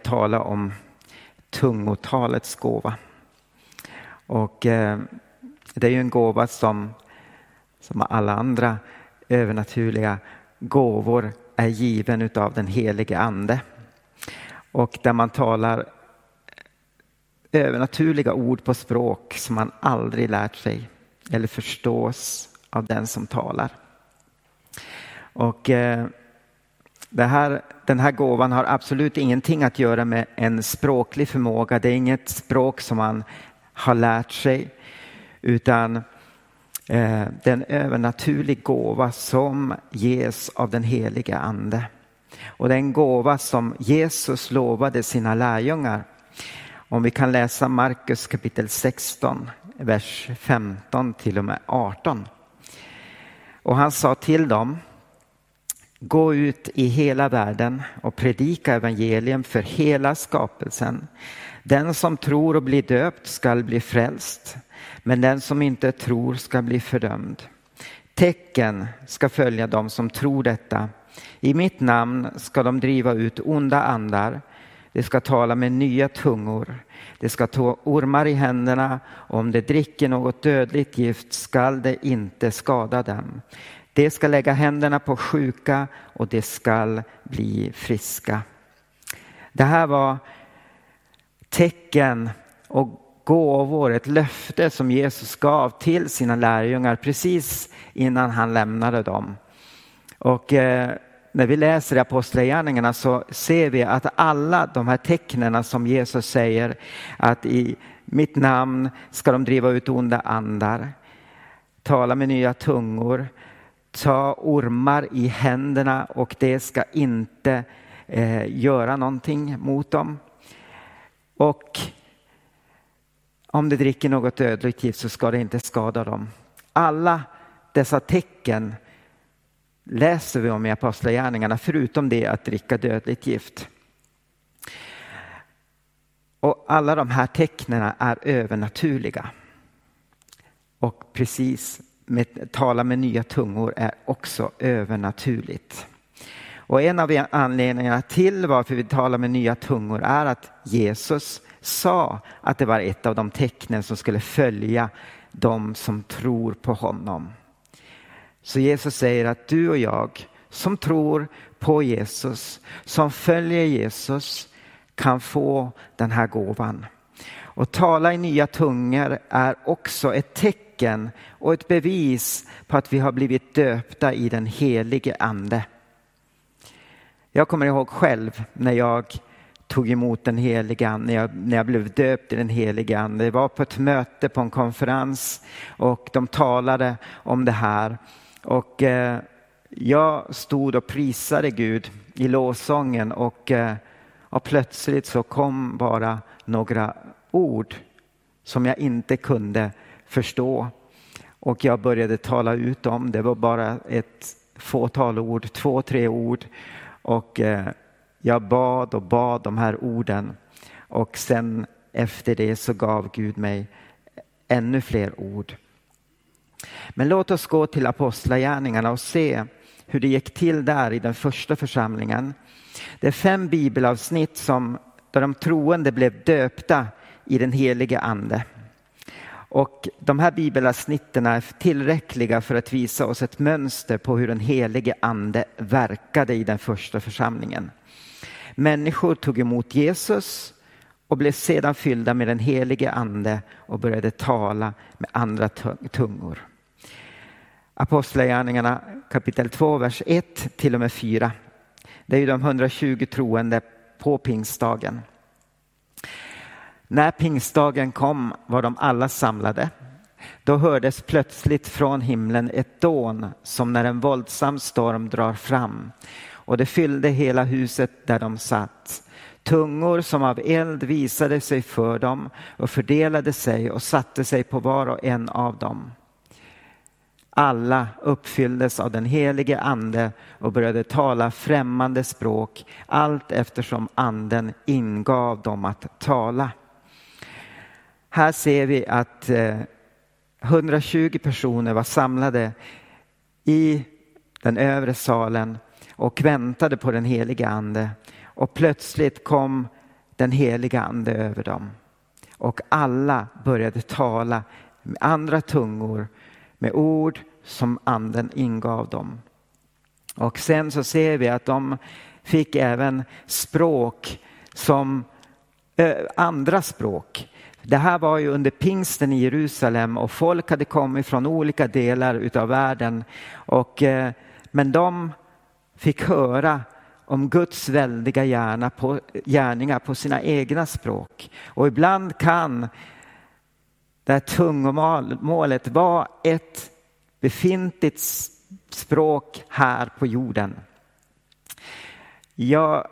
jag tala om tungotalets gåva. Och eh, det är ju en gåva som, som alla andra övernaturliga gåvor är given utav den helige ande. Och där man talar övernaturliga ord på språk som man aldrig lärt sig eller förstås av den som talar. Och eh, här, den här gåvan har absolut ingenting att göra med en språklig förmåga. Det är inget språk som man har lärt sig utan eh, den övernaturlig gåva som ges av den heliga ande. Och den gåva som Jesus lovade sina lärjungar. Om vi kan läsa Markus kapitel 16, vers 15 till och med 18. Och han sa till dem Gå ut i hela världen och predika evangelium för hela skapelsen. Den som tror och blir döpt skall bli frälst, men den som inte tror ska bli fördömd. Tecken ska följa dem som tror detta. I mitt namn ska de driva ut onda andar. De ska tala med nya tungor. De ska ta ormar i händerna och om de dricker något dödligt gift skall det inte skada dem. De ska lägga händerna på sjuka och de skall bli friska. Det här var tecken och gåvor, ett löfte som Jesus gav till sina lärjungar precis innan han lämnade dem. Och eh, när vi läser i Apostlagärningarna så ser vi att alla de här tecknen som Jesus säger att i mitt namn ska de driva ut onda andar, tala med nya tungor, ta ormar i händerna och det ska inte eh, göra någonting mot dem. Och om de dricker något dödligt gift så ska det inte skada dem. Alla dessa tecken läser vi om i Apostlagärningarna förutom det att dricka dödligt gift. Och alla de här tecknen är övernaturliga. Och precis med, tala med nya tungor är också övernaturligt. Och en av anledningarna till varför vi talar med nya tungor är att Jesus sa att det var ett av de tecknen som skulle följa de som tror på honom. Så Jesus säger att du och jag som tror på Jesus, som följer Jesus kan få den här gåvan. Och tala i nya tungor är också ett tecken och ett bevis på att vi har blivit döpta i den helige ande. Jag kommer ihåg själv när jag tog emot den helige ande, när jag, när jag blev döpt i den helige ande. Det var på ett möte på en konferens och de talade om det här. Och eh, jag stod och prisade Gud i lovsången och, eh, och plötsligt så kom bara några ord som jag inte kunde förstå. Och jag började tala ut om, det var bara ett fåtal ord, två, tre ord. Och eh, jag bad och bad de här orden. Och sen efter det så gav Gud mig ännu fler ord. Men låt oss gå till Apostlagärningarna och se hur det gick till där i den första församlingen. Det är fem bibelavsnitt som, där de troende blev döpta i den helige ande. Och de här bibelavsnitten är tillräckliga för att visa oss ett mönster på hur den helige ande verkade i den första församlingen. Människor tog emot Jesus och blev sedan fyllda med den helige ande och började tala med andra tungor. Apostlagärningarna kapitel 2, vers 1 till och med 4. Det är ju de 120 troende på pingstdagen. När pingstdagen kom var de alla samlade. Då hördes plötsligt från himlen ett dån som när en våldsam storm drar fram och det fyllde hela huset där de satt. Tungor som av eld visade sig för dem och fördelade sig och satte sig på var och en av dem. Alla uppfylldes av den helige ande och började tala främmande språk allt eftersom anden ingav dem att tala. Här ser vi att eh, 120 personer var samlade i den övre salen och väntade på den helige ande. Och plötsligt kom den heliga ande över dem. Och alla började tala med andra tungor, med ord som anden ingav dem. Och sen så ser vi att de fick även språk som eh, andra språk. Det här var ju under pingsten i Jerusalem och folk hade kommit från olika delar utav världen. Och, eh, men de fick höra om Guds väldiga gärna på, gärningar på sina egna språk. Och ibland kan det här tungomålet vara ett befintligt språk här på jorden. Jag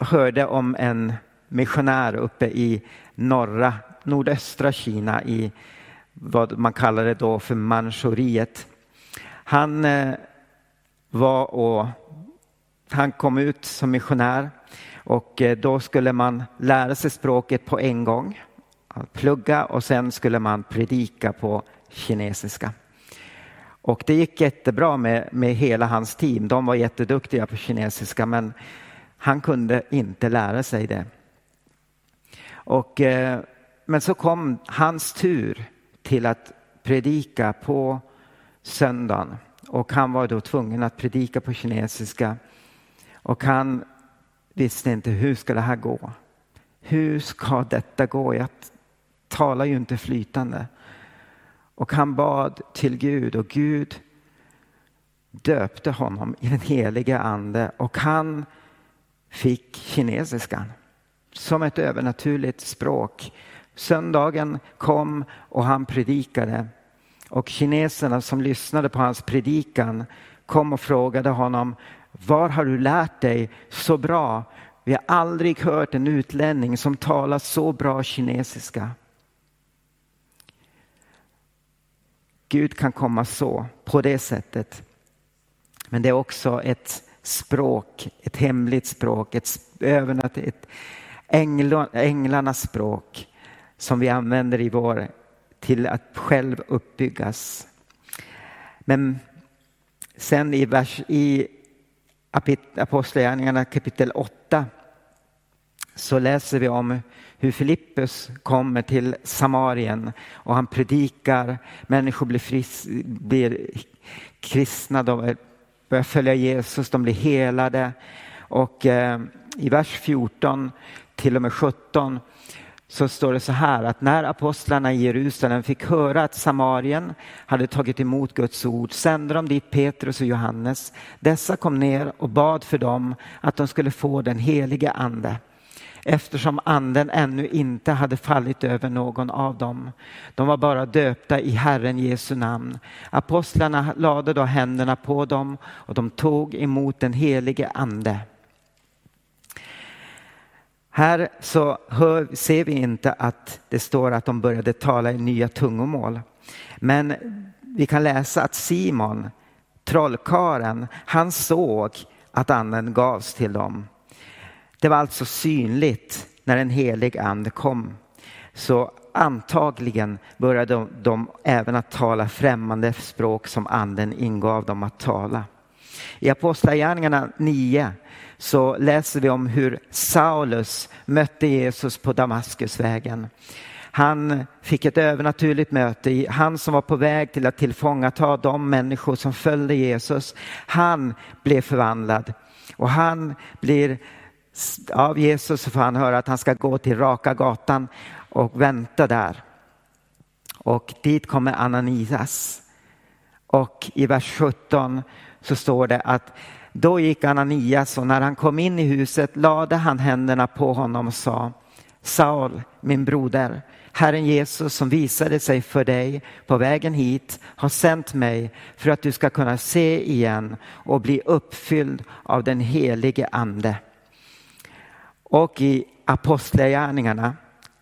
hörde om en missionär uppe i norra, nordöstra Kina i vad man kallar det då för Manchuriet. Han eh, var och han kom ut som missionär och eh, då skulle man lära sig språket på en gång, plugga och sen skulle man predika på kinesiska. Och det gick jättebra med, med hela hans team. De var jätteduktiga på kinesiska men han kunde inte lära sig det. Och, eh, men så kom hans tur till att predika på söndagen och han var då tvungen att predika på kinesiska och han visste inte hur ska det här gå. Hur ska detta gå? Jag talar ju inte flytande. Och han bad till Gud och Gud döpte honom i den heliga ande och han fick kinesiskan som ett övernaturligt språk. Söndagen kom och han predikade och kineserna som lyssnade på hans predikan kom och frågade honom var har du lärt dig så bra? Vi har aldrig hört en utlänning som talar så bra kinesiska. Gud kan komma så, på det sättet. Men det är också ett språk, ett hemligt språk, ett, ett änglarnas språk som vi använder i vår till att själv uppbyggas. Men sen i, vers, i Apostlagärningarna kapitel 8 så läser vi om hur Filippus kommer till Samarien och han predikar, människor blir, fris, blir kristna, de börjar följa Jesus, de blir helade. Och eh, i vers 14 till och med 17 så står det så här att när apostlarna i Jerusalem fick höra att Samarien hade tagit emot Guds ord sände de dit Petrus och Johannes. Dessa kom ner och bad för dem att de skulle få den helige ande eftersom anden ännu inte hade fallit över någon av dem. De var bara döpta i Herren Jesu namn. Apostlarna lade då händerna på dem och de tog emot den helige ande. Här så hör, ser vi inte att det står att de började tala i nya tungomål. Men vi kan läsa att Simon, trollkaren, han såg att anden gavs till dem. Det var alltså synligt när en helig ande kom. Så antagligen började de, de även att tala främmande språk som anden ingav dem att tala. I Apostlagärningarna 9 så läser vi om hur Saulus mötte Jesus på Damaskusvägen. Han fick ett övernaturligt möte. Han som var på väg till att tillfångata de människor som följde Jesus. Han blev förvandlad och han blir av Jesus får han höra att han ska gå till raka gatan och vänta där. Och dit kommer Ananias. Och i vers 17 så står det att då gick Ananias och när han kom in i huset lade han händerna på honom och sa Saul, min broder, Herren Jesus som visade sig för dig på vägen hit har sänt mig för att du ska kunna se igen och bli uppfylld av den helige ande. Och i Apostlagärningarna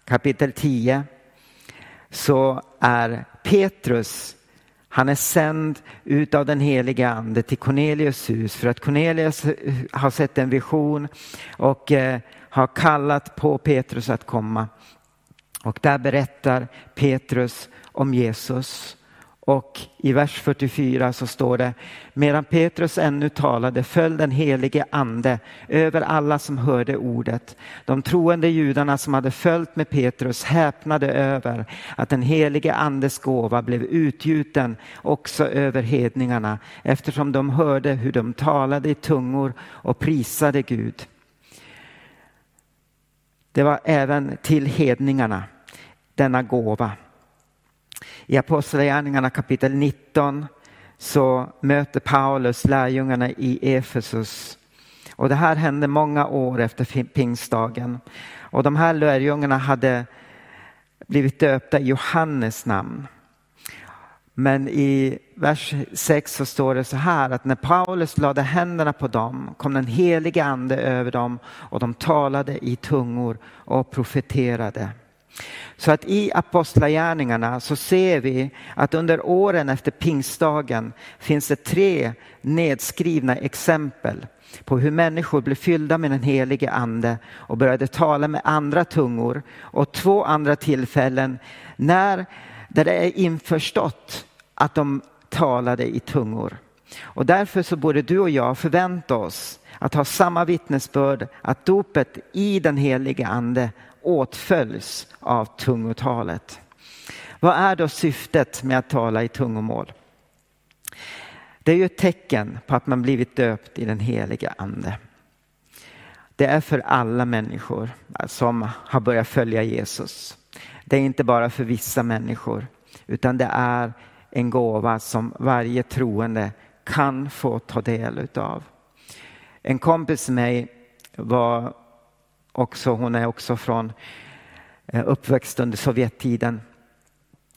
kapitel 10 så är Petrus han är sänd ut av den heliga ande till Cornelius hus för att Cornelius har sett en vision och eh, har kallat på Petrus att komma. Och där berättar Petrus om Jesus och i vers 44 så står det, medan Petrus ännu talade föll den helige ande över alla som hörde ordet. De troende judarna som hade följt med Petrus häpnade över att den helige andes gåva blev utgjuten också över hedningarna eftersom de hörde hur de talade i tungor och prisade Gud. Det var även till hedningarna denna gåva. I Apostlagärningarna kapitel 19 så möter Paulus lärjungarna i Efesus. Och det här hände många år efter pingstdagen. Och de här lärjungarna hade blivit döpta i Johannes namn. Men i vers 6 så står det så här att när Paulus lade händerna på dem kom den helige ande över dem och de talade i tungor och profeterade. Så att i Apostlagärningarna så ser vi att under åren efter pingstdagen finns det tre nedskrivna exempel på hur människor blev fyllda med den helige ande och började tala med andra tungor och två andra tillfällen när där det är införstått att de talade i tungor. Och därför så borde du och jag förvänta oss att ha samma vittnesbörd att dopet i den helige ande åtföljs av tungotalet. Vad är då syftet med att tala i tungomål? Det är ju ett tecken på att man blivit döpt i den heliga ande. Det är för alla människor som har börjat följa Jesus. Det är inte bara för vissa människor utan det är en gåva som varje troende kan få ta del utav. En kompis med mig var också, hon är också från eh, uppväxt under Sovjettiden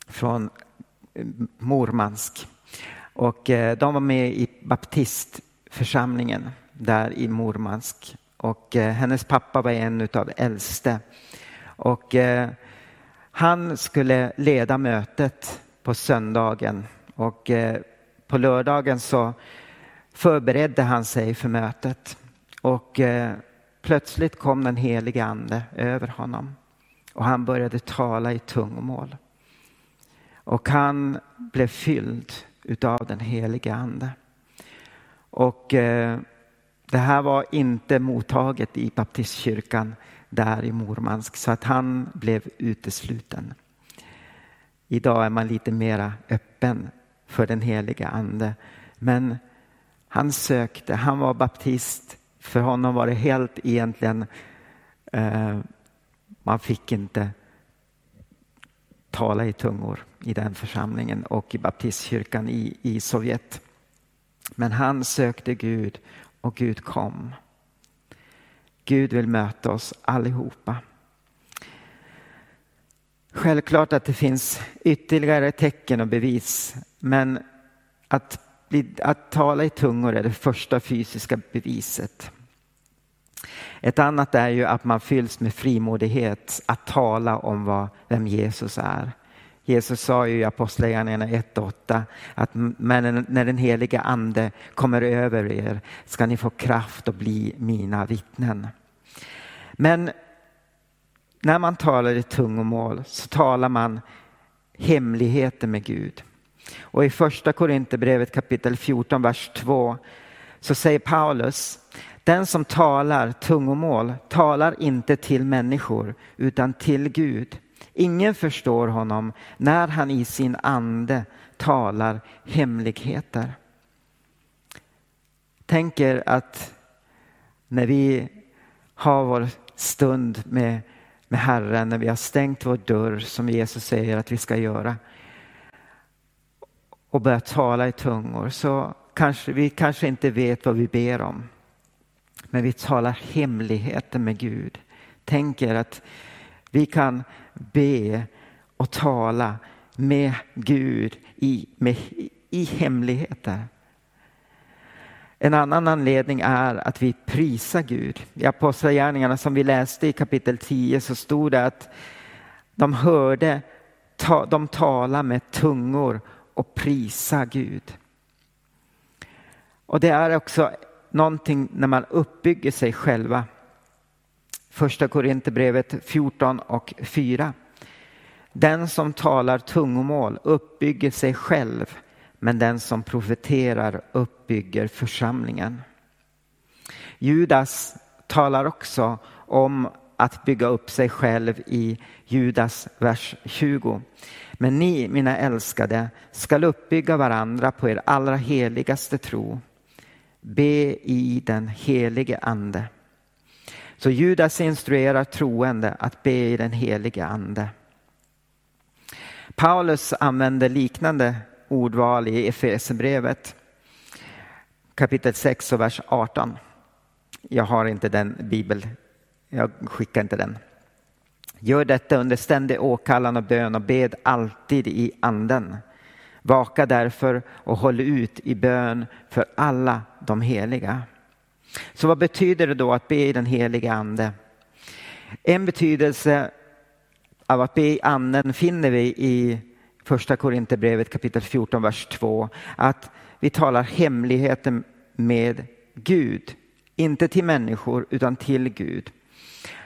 från eh, Murmansk. Och eh, de var med i baptistförsamlingen där i Murmansk. Och hennes pappa var en av de äldste. Och han skulle leda mötet på söndagen och på lördagen så förberedde han sig för mötet. Och Plötsligt kom den helige ande över honom och han började tala i tungomål. Och han blev fylld utav den helige ande. Och eh, det här var inte mottaget i baptistkyrkan där i Mormansk så att han blev utesluten. Idag är man lite mera öppen för den heliga ande. Men han sökte, han var baptist för honom var det helt egentligen, eh, man fick inte tala i tungor i den församlingen och i baptistkyrkan i, i Sovjet. Men han sökte Gud och Gud kom. Gud vill möta oss allihopa. Självklart att det finns ytterligare tecken och bevis, men att att tala i tungor är det första fysiska beviset. Ett annat är ju att man fylls med frimodighet att tala om vad, vem Jesus är. Jesus sa ju i Apostlagärningarna 1.8 att när den heliga ande kommer över er ska ni få kraft att bli mina vittnen. Men när man talar i tungomål så talar man hemligheter med Gud. Och i första Korinthierbrevet kapitel 14, vers 2 så säger Paulus, den som talar tungomål talar inte till människor utan till Gud. Ingen förstår honom när han i sin ande talar hemligheter. Tänker att när vi har vår stund med, med Herren, när vi har stängt vår dörr som Jesus säger att vi ska göra, och börjar tala i tungor så kanske vi kanske inte vet vad vi ber om. Men vi talar hemligheter med Gud. Tänker att vi kan be och tala med Gud i, med, i hemligheter. En annan anledning är att vi prisar Gud. I Apostlagärningarna som vi läste i kapitel 10 så stod det att de hörde, de talade med tungor och prisa Gud. Och det är också någonting när man uppbygger sig själva. Första Korinthierbrevet 14 och 4. Den som talar tungomål uppbygger sig själv, men den som profeterar uppbygger församlingen. Judas talar också om att bygga upp sig själv i Judas vers 20. Men ni, mina älskade, skall uppbygga varandra på er allra heligaste tro. Be i den helige ande. Så Judas instruerar troende att be i den helige ande. Paulus använder liknande ordval i Efesierbrevet kapitel 6 och vers 18. Jag har inte den bibel, jag skickar inte den. Gör detta under ständig åkallan och bön och bed alltid i anden. Vaka därför och håll ut i bön för alla de heliga. Så vad betyder det då att be i den heliga ande? En betydelse av att be i anden finner vi i första Korinthierbrevet kapitel 14, vers 2. Att vi talar hemligheten med Gud, inte till människor utan till Gud.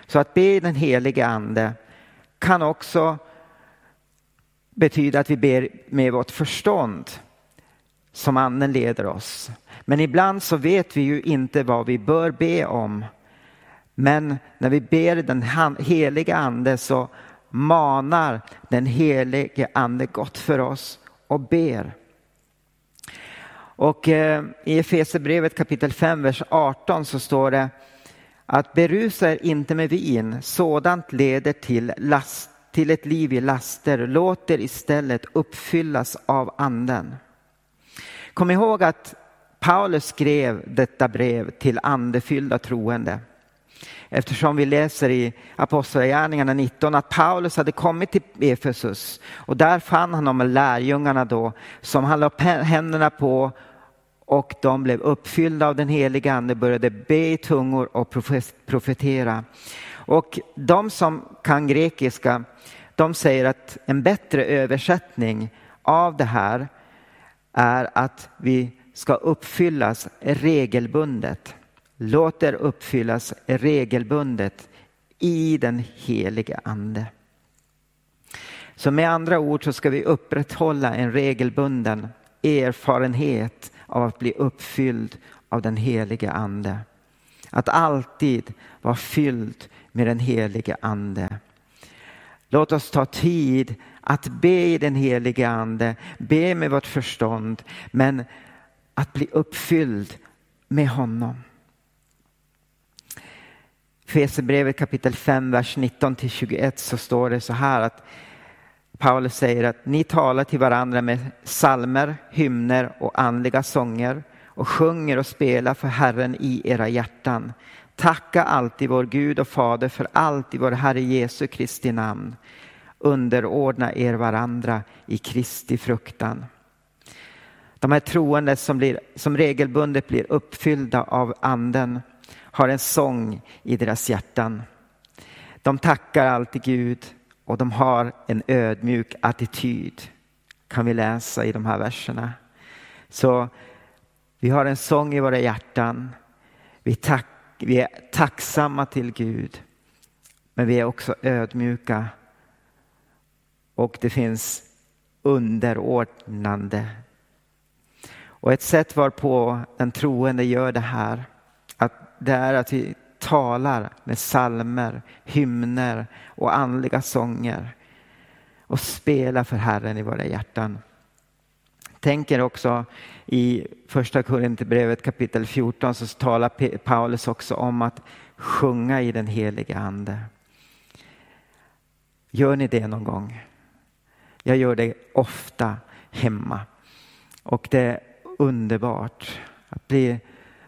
Så att be i den helige ande kan också betyda att vi ber med vårt förstånd som anden leder oss. Men ibland så vet vi ju inte vad vi bör be om. Men när vi ber den heliga ande så manar den helige ande gott för oss och ber. Och eh, i Efesierbrevet kapitel 5, vers 18 så står det att berusa er inte med vin, sådant leder till, last, till ett liv i laster. Låt er istället uppfyllas av anden. Kom ihåg att Paulus skrev detta brev till andefyllda troende. Eftersom vi läser i Apostlagärningarna 19 att Paulus hade kommit till Efesus och där fann han de lärjungarna då som han la händerna på och de blev uppfyllda av den heliga ande, började be i tungor och profetera. Och de som kan grekiska, de säger att en bättre översättning av det här är att vi ska uppfyllas regelbundet. Låt er uppfyllas regelbundet i den helige ande. Så med andra ord så ska vi upprätthålla en regelbunden erfarenhet av att bli uppfylld av den helige ande. Att alltid vara fylld med den helige ande. Låt oss ta tid att be i den helige ande, be med vårt förstånd, men att bli uppfylld med honom. Fesebrevet kapitel 5, vers 19 till 21 så står det så här att Paulus säger att ni talar till varandra med salmer, hymner och andliga sånger och sjunger och spelar för Herren i era hjärtan. Tacka alltid vår Gud och Fader för allt i vår Herre Jesu Kristi namn. Underordna er varandra i Kristi fruktan. De här troende som, blir, som regelbundet blir uppfyllda av anden har en sång i deras hjärtan. De tackar alltid Gud och de har en ödmjuk attityd kan vi läsa i de här verserna. Så vi har en sång i våra hjärtan. Vi, tack, vi är tacksamma till Gud. Men vi är också ödmjuka. Och det finns underordnande. Och ett sätt varpå den troende gör det här, att det är att vi talar med salmer, hymner och andliga sånger och spelar för Herren i våra hjärtan. Tänker också i första Korinthierbrevet kapitel 14 så talar Paulus också om att sjunga i den heliga ande. Gör ni det någon gång? Jag gör det ofta hemma och det är underbart att bli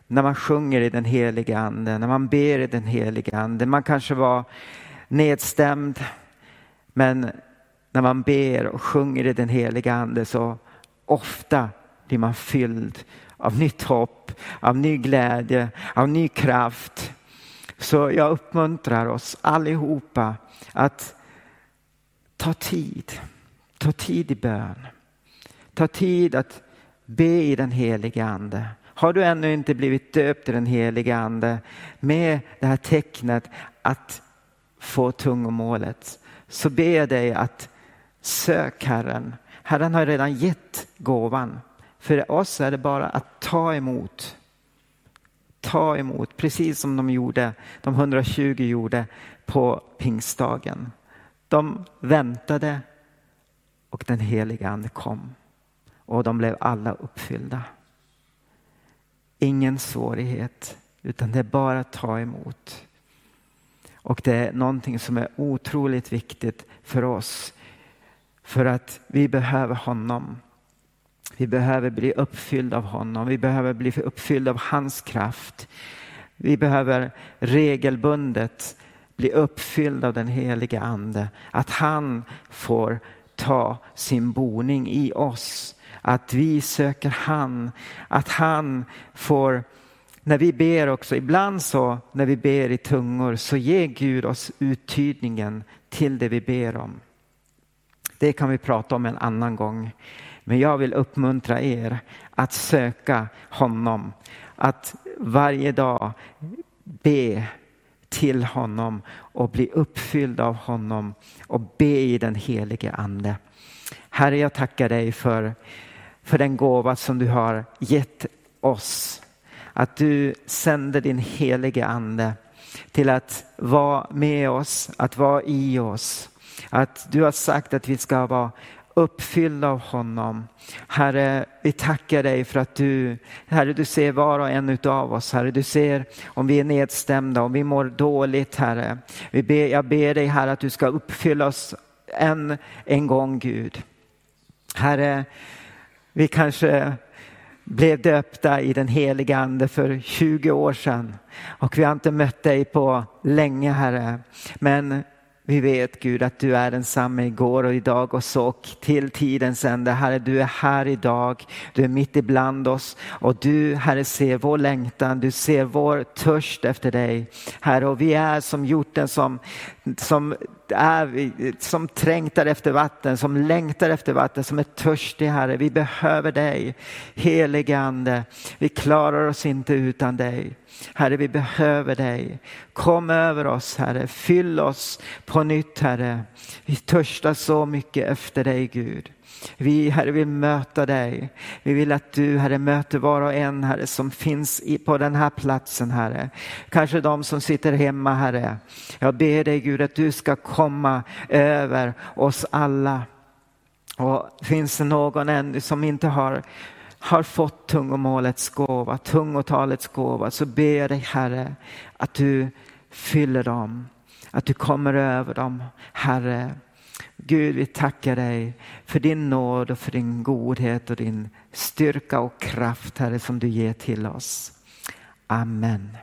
när man sjunger i den heliga ande, när man ber i den heliga ande. Man kanske var nedstämd, men när man ber och sjunger i den heliga ande så ofta blir man fylld av nytt hopp, av ny glädje, av ny kraft. Så jag uppmuntrar oss allihopa att ta tid, ta tid i bön. Ta tid att be i den heliga ande. Har du ännu inte blivit döpt i den heliga ande med det här tecknet att få tungomålet så ber jag dig att Sök Herren. Herren har redan gett gåvan. För oss är det bara att ta emot. Ta emot, precis som de gjorde, de 120 gjorde på pingstdagen. De väntade och den heliga ande kom och de blev alla uppfyllda. Ingen svårighet, utan det är bara att ta emot. Och det är någonting som är otroligt viktigt för oss. För att vi behöver honom. Vi behöver bli uppfyllda av honom. Vi behöver bli uppfyllda av hans kraft. Vi behöver regelbundet bli uppfyllda av den heliga ande. Att han får ta sin boning i oss. Att vi söker han. Att han får när vi ber också, ibland så när vi ber i tungor så ger Gud oss uttydningen till det vi ber om. Det kan vi prata om en annan gång. Men jag vill uppmuntra er att söka honom. Att varje dag be till honom och bli uppfylld av honom och be i den helige ande. Herre, jag tackar dig för, för den gåva som du har gett oss. Att du sänder din helige ande till att vara med oss, att vara i oss. Att du har sagt att vi ska vara uppfyllda av honom. Herre, vi tackar dig för att du, Herre, du ser var och en av oss. Herre, du ser om vi är nedstämda, om vi mår dåligt, Herre. Vi ber, jag ber dig, Herre, att du ska uppfylla oss än en gång, Gud. Herre, vi kanske blev döpta i den heliga ande för 20 år sedan och vi har inte mött dig på länge, Herre. Men vi vet Gud att du är densamme igår och idag och så till tidens ände. Herre, du är här idag. Du är mitt ibland oss och du, Herre, ser vår längtan. Du ser vår törst efter dig. Herre, och vi är som hjorten som, som, är, som trängtar efter vatten, som längtar efter vatten, som är törstig, Herre. Vi behöver dig, helige Ande. Vi klarar oss inte utan dig. Herre, vi behöver dig. Kom över oss, Herre. Fyll oss på nytt, Herre. Vi törstar så mycket efter dig, Gud. Vi, Herre, vill möta dig. Vi vill att du, Herre, möter var och en, Herre, som finns på den här platsen, Herre. Kanske de som sitter hemma, Herre. Jag ber dig, Gud, att du ska komma över oss alla. Och finns det någon ännu som inte har har fått tungomålets gåva, tungotalets gåva, så ber jag dig Herre att du fyller dem, att du kommer över dem, Herre. Gud, vi tackar dig för din nåd och för din godhet och din styrka och kraft, Herre, som du ger till oss. Amen.